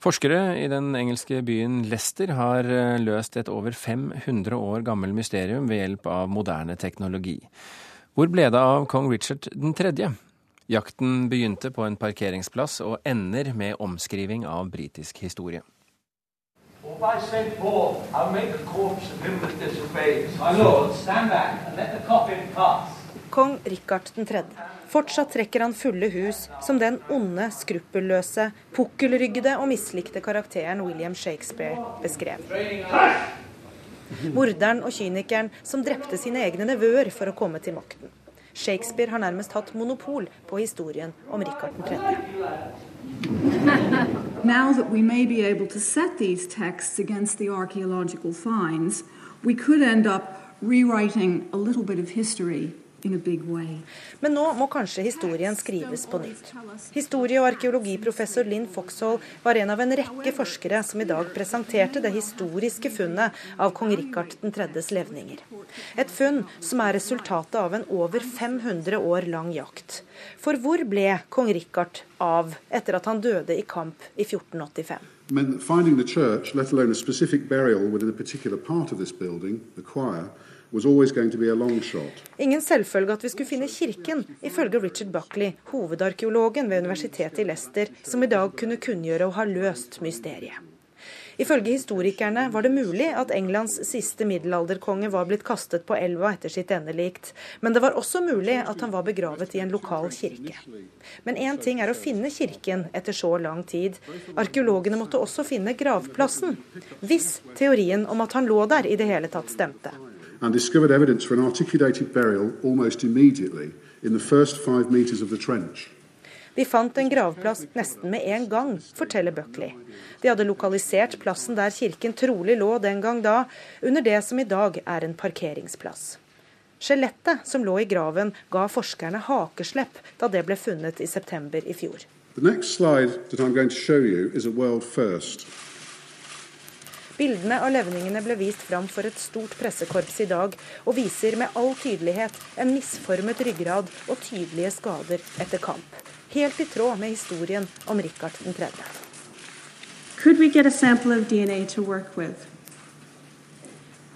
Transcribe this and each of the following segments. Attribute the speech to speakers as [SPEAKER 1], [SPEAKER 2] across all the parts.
[SPEAKER 1] Forskere i den engelske byen Leicester har eh, løst et over 500 år gammel mysterium ved hjelp av moderne teknologi. Hvor ble det av kong Richard 3.? Jakten begynte på en parkeringsplass og ender med omskriving av britisk historie.
[SPEAKER 2] Kong Rikard 3. Fortsatt trekker han fulle hus som den onde, skruppelløse, pukkelryggede og mislikte karakteren William Shakespeare beskrev. Morderen og kynikeren som drepte sine egne nevøer for å komme til makten. Shakespeare har nærmest hatt monopol på historien om Rikard 3.
[SPEAKER 3] Now that we may be able to set these texts against the archaeological finds, we could end up rewriting a little bit of history
[SPEAKER 2] men nå må kanskje historien skrives på nytt. Historie- og arkeologiprofessor Linn Foxhall var en av en rekke forskere som i dag presenterte det historiske funnet av kong Rikard 3.s levninger. Et funn som er resultatet av en over 500 år lang jakt. For hvor ble kong Rikard av etter at han døde i kamp i 1485? Men finding the church, let alone a specific burial within a particular part of this building, the choir, Ingen selvfølge at vi skulle finne kirken, ifølge Richard Buckley, hovedarkeologen ved universitetet i Leicester, som i dag kunne kunngjøre å ha løst mysteriet. Ifølge historikerne var det mulig at Englands siste middelalderkonge var blitt kastet på elva etter sitt endelikt, men det var også mulig at han var begravet i en lokal kirke. Men én ting er å finne kirken etter så lang tid. Arkeologene måtte også finne gravplassen, hvis teorien om at han lå der i det hele tatt stemte and discovered evidence for an articulated burial almost immediately in the first five meters of the trench. Vi fant en gravplass nesten med en gang, forteller Buckley. De hadde lokalisert plassen der kirken trolig lå den gang da, under det som i dag er en parkeringsplass. Skjelettet som lå i graven, ga forskerne hakeslepp da det ble funnet i september i fjor. The next slide that I'm going to show you is a world first. Bildene av levningene ble vist fram for et stort pressekorps i dag, og viser med all tydelighet en misformet ryggrad og tydelige skader etter kamp. Helt i tråd med historien om Rikard 3. Could we get a sample of DNA to work with?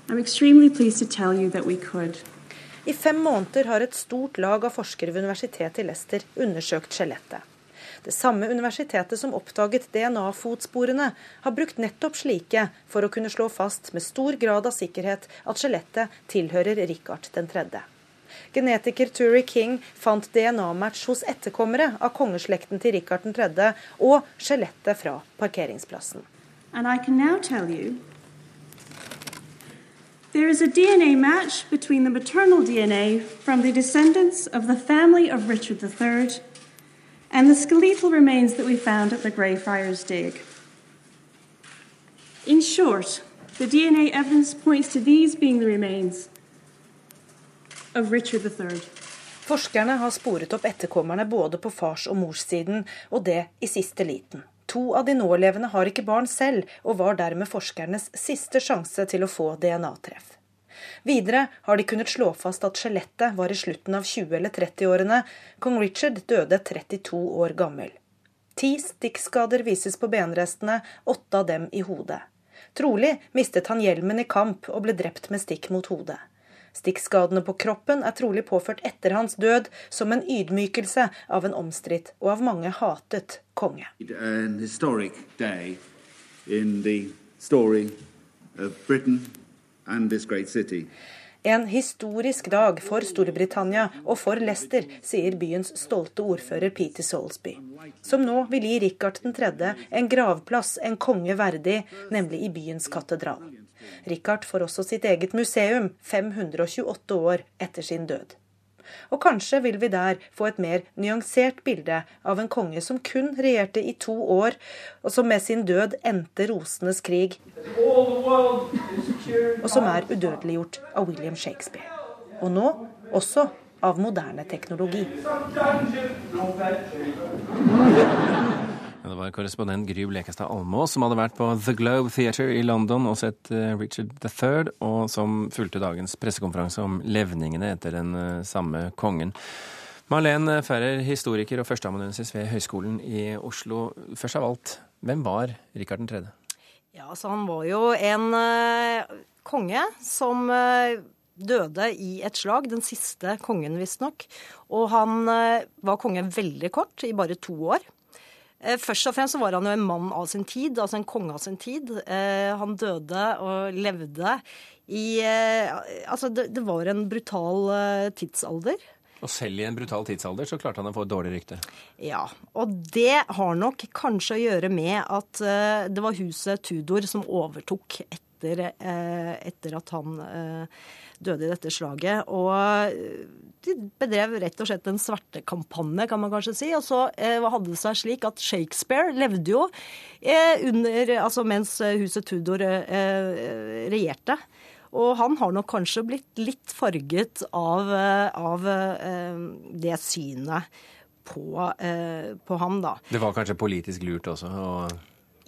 [SPEAKER 2] I'm extremely pleased to tell you that we could. I fem måneder har et stort lag av forskere ved universitetet i Leicester undersøkt skjelettet. Det samme universitetet som oppdaget DNA-fotsporene, har brukt nettopp slike for å kunne slå fast med stor grad av sikkerhet at skjelettet tilhører Richard 3. Genetiker Turi King fant DNA-match hos etterkommere av kongeslekten til Richard 3. og skjelettet fra parkeringsplassen. And I can now tell you There is a DNA match between the maternal DNA from the descendants of the family of Richard III and the skeletal remains that we found at the Greyfriars Dig. In short, the DNA evidence points to these being the remains of Richard III. Forskerne har sporet opp etterkommerne både på fars- og morssiden, og det i siste liten. To av de nålevende har ikke barn selv, og var dermed forskernes siste sjanse til å få DNA-treff. Videre har de kunnet slå fast at skjelettet var i slutten av 20- eller 30-årene. Kong Richard døde 32 år gammel. Ti stikkskader vises på benrestene, åtte av dem i hodet. Trolig mistet han hjelmen i kamp og ble drept med stikk mot hodet. Stikkskadene på kroppen er trolig påført etter hans død som en ydmykelse av en omstridt og av mange hatet konge. En historisk dag i historien av Britain en historisk dag for Storbritannia og for Leicester, sier byens stolte ordfører Peter Soulsby, som nå vil gi Rikard 3. en gravplass en konge verdig, nemlig i byens katedral. Rikard får også sitt eget museum 528 år etter sin død. Og kanskje vil vi der få et mer nyansert bilde av en konge som kun regjerte i to år, og som med sin død endte rosenes krig, og som er udødeliggjort av William Shakespeare. Og nå også av moderne teknologi.
[SPEAKER 1] Det var korrespondent Gry Blekestad Almås som hadde vært på The Globe Theatre i London og sett eh, Richard III, og som fulgte dagens pressekonferanse om levningene etter den eh, samme kongen. Marlen Ferrer, historiker og førsteamanuensis ved Høgskolen i Oslo. Først av alt, Hvem var Rikard 3.?
[SPEAKER 4] Ja, så Han var jo en uh, konge som uh, døde i et slag. Den siste kongen, visstnok. Og han uh, var konge veldig kort, i bare to år. Først og fremst var han jo en mann av sin tid, altså en konge av sin tid. Han døde og levde i Altså, det var en brutal tidsalder.
[SPEAKER 1] Og selv i en brutal tidsalder så klarte han å få et dårlig rykte.
[SPEAKER 4] Ja, og det har nok kanskje å gjøre med at uh, det var huset Tudor som overtok etter, uh, etter at han uh, døde i dette slaget. Og de bedrev rett og slett en svertekampanje, kan man kanskje si. Og så hadde det seg slik at Shakespeare levde jo under, altså mens huset Tudor regjerte. Og han har nok kanskje blitt litt farget av, eh, av eh, det synet på, eh, på, ham, da.
[SPEAKER 1] Det var kanskje politisk lurt også å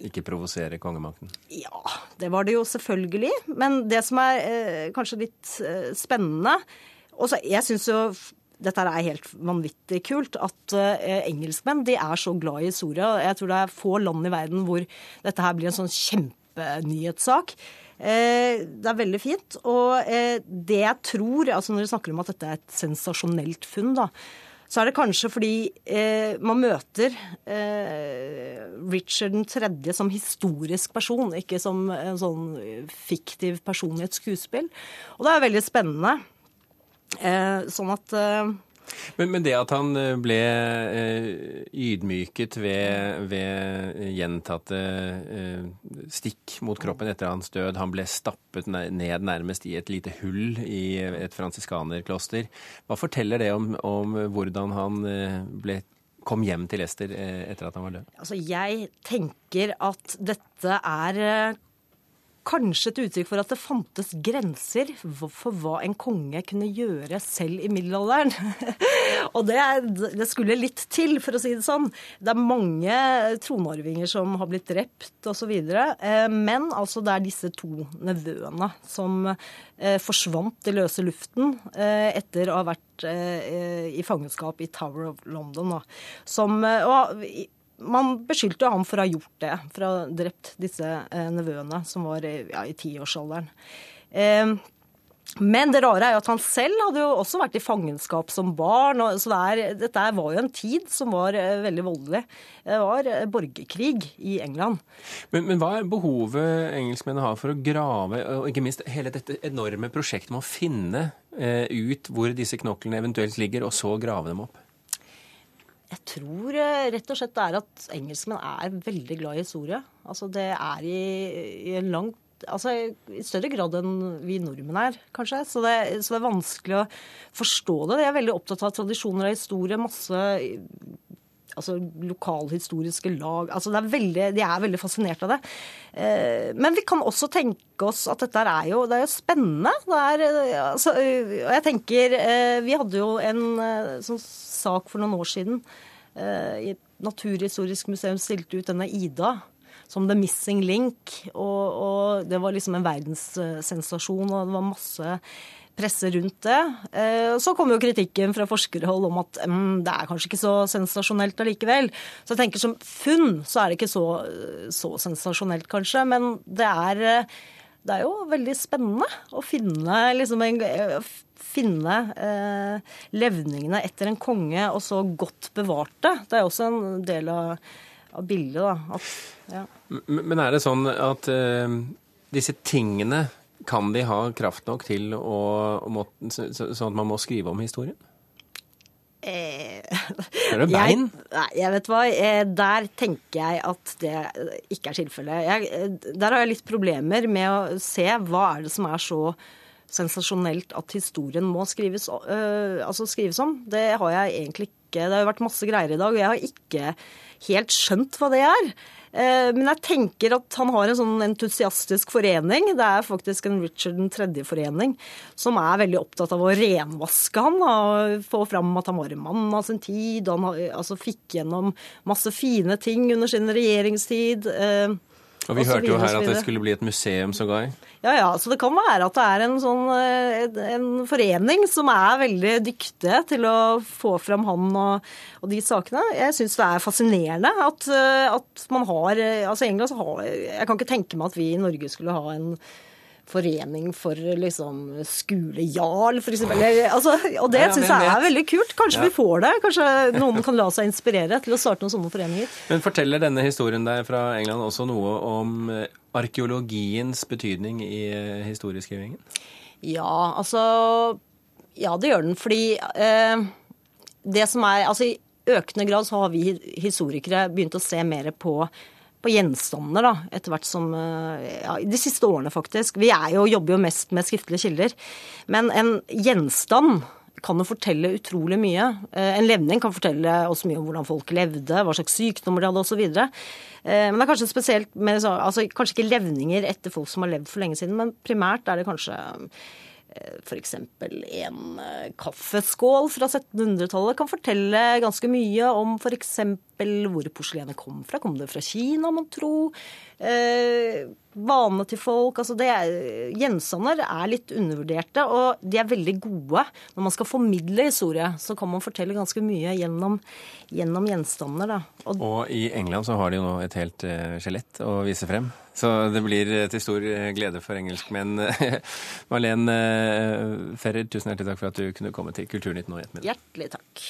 [SPEAKER 1] ikke provosere kongemakten?
[SPEAKER 4] Ja, det var det jo selvfølgelig. Men det som er kanskje litt spennende også, Jeg syns jo dette er helt vanvittig kult. At eh, engelskmenn de er så glad i Soria. Jeg tror det er få land i verden hvor dette her blir en sånn kjempenyhetssak. Eh, det er veldig fint. Og eh, det jeg tror, altså når vi snakker om at dette er et sensasjonelt funn, da, så er det kanskje fordi eh, man møter eh, Richard 3. som historisk person, ikke som en sånn fiktiv person i et skuespill. Og det er veldig spennende. Eh, sånn at eh,
[SPEAKER 1] men, men, det at han eh, ble eh, ydmyket ved, ved gjentatte eh, stikk mot kroppen etter hans død, han ble stappet ned nærmest i et lite hull i et fransiskanerkloster, hva forteller det om, om hvordan han ble kom hjem til Ester etter at han var død?
[SPEAKER 4] Altså, jeg tenker at dette er kanskje et uttrykk for at det fantes grenser for hva en konge kunne gjøre selv i middelalderen. og det, det, skulle litt til, for å si det sånn. Det er mange tronarvinger som har blitt drept osv. Eh, men altså det er disse to nevøene som eh, forsvant i løse luften eh, etter å ha vært i fangenskap i Tower of London. Som, og man beskyldte ham for å ha gjort det, for å ha drept disse eh, nevøene som var ja, i tiårsalderen. Eh, men det rare er jo at han selv hadde jo også vært i fangenskap som barn. Så det er, dette var jo en tid som var eh, veldig voldelig. Det var eh, borgerkrig i England.
[SPEAKER 1] Men, men hva er behovet engelskmennene har for å grave, og ikke minst hele dette enorme prosjektet med å finne ut hvor disse knoklene eventuelt ligger, og så grave dem opp?
[SPEAKER 4] Jeg tror eh, rett og slett det er at engelskmenn er veldig glad i historie. Altså det er i, i en langt Altså i større grad enn vi nordmenn er, kanskje. Så det, så det, er vanskelig å forstå det. Jeg er veldig opptatt av tradisjoner og historie. Masse altså lokalhistoriske lag altså er veldig, De er veldig fascinert av det. Eh, men vi kan også tenke oss at dette er jo, det er jo spennende. Det er, altså, og jeg tenker Vi hadde jo en sånn sak for noen år siden. Eh, I et naturhistorisk museum stilte ut denne Ida som The Missing Link. Og, og det var liksom en verdenssensasjon, og det var masse presse rundt det. Eh, så kom jo kritikken fra forskerhold om at mm, det er kanskje ikke så sensasjonelt allikevel. Så jeg tenker som funn så er det ikke så, så sensasjonelt, kanskje. Men det er, det er jo veldig spennende å finne liksom en finne eh, levningene etter en konge og så godt bevarte. Det er også en del av, av bildet, da. At,
[SPEAKER 1] ja. Men er det sånn at uh, disse tingene kan de ha kraft nok til å, å Sånn at man må skrive om historien?
[SPEAKER 4] Eh,
[SPEAKER 1] er det bein?
[SPEAKER 4] Jeg, nei, jeg vet hva. Eh, der tenker jeg at det ikke er tilfellet. Der har jeg litt problemer med å se hva er det som er så sensasjonelt at historien må skrives, øh, altså skrives, om. Det har jeg egentlig ikke. Det har jo vært masse greier i dag, og jeg har ikke helt skjønt hva det er. Uh, men jeg tenker at han har en sånn entusiastisk forening. Det er faktisk en Richard 3.-forening som er veldig opptatt av å renvaske han. Og få fram at han var en mann av sin tid. Han altså, fikk gjennom masse fine ting under sin regjeringstid.
[SPEAKER 1] Og vi
[SPEAKER 4] og
[SPEAKER 1] hørte jo her at det skulle bli et museum sågar.
[SPEAKER 4] Ja, ja, så det kan være at det er en sånn eh, en forening som er veldig dyktige til å få fram han og, og de sakene. Jeg syns det er fascinerende at, eh, at man har eh, Altså England så har Jeg kan ikke tenke meg at vi i Norge skulle ha en forening for liksom skolejarl, eksempel. Altså, og det
[SPEAKER 1] Ja,
[SPEAKER 4] syns jeg er veldig kult. Kanskje
[SPEAKER 1] Ja.
[SPEAKER 4] vi får det. Kanskje noen kan la seg inspirere til å starte noen sånne foreninger.
[SPEAKER 1] Men forteller denne historien der fra England også noe om eh, arkeologiens betydning i eh, historieskrivingen?
[SPEAKER 4] Ja, altså Ja, det gjør den. Fordi eh, det som er Altså i økende grad så har vi historikere begynt å se mer på på gjenstander, da, etter hvert som eh, ja, De siste årene, faktisk. Vi er jo, jobber jo mest med skriftlige kilder. Men en gjenstand kan jo fortelle utrolig mye. Eh, En levning kan fortelle oss mye om hvordan folk levde, hva slags sykdommer de hadde osv. Men det er kanskje spesielt med altså, Kanskje ikke levninger etter folk som har levd for lenge siden, men primært er det kanskje F.eks. en eh, kaffeskål fra 1700-tallet kan fortelle ganske mye om f.eks. hvor porselenet kom fra. Kom det fra Kina, mon tro? Eh, vanene til folk. Altså det er, gjenstander er litt undervurderte, og de er veldig gode. Når man skal formidle historie, så kan man fortelle ganske mye gjennom, gjennom gjenstander. Da. Og
[SPEAKER 1] Og i England så har de jo nå et helt eh, skjelett å vise frem. Så det blir eh, til stor eh, glede for engelskmenn. Marlen eh, Ferrer, tusen hjertelig takk for at du kunne komme til Kulturnytt nå i ettermiddag.
[SPEAKER 4] hjertelig takk.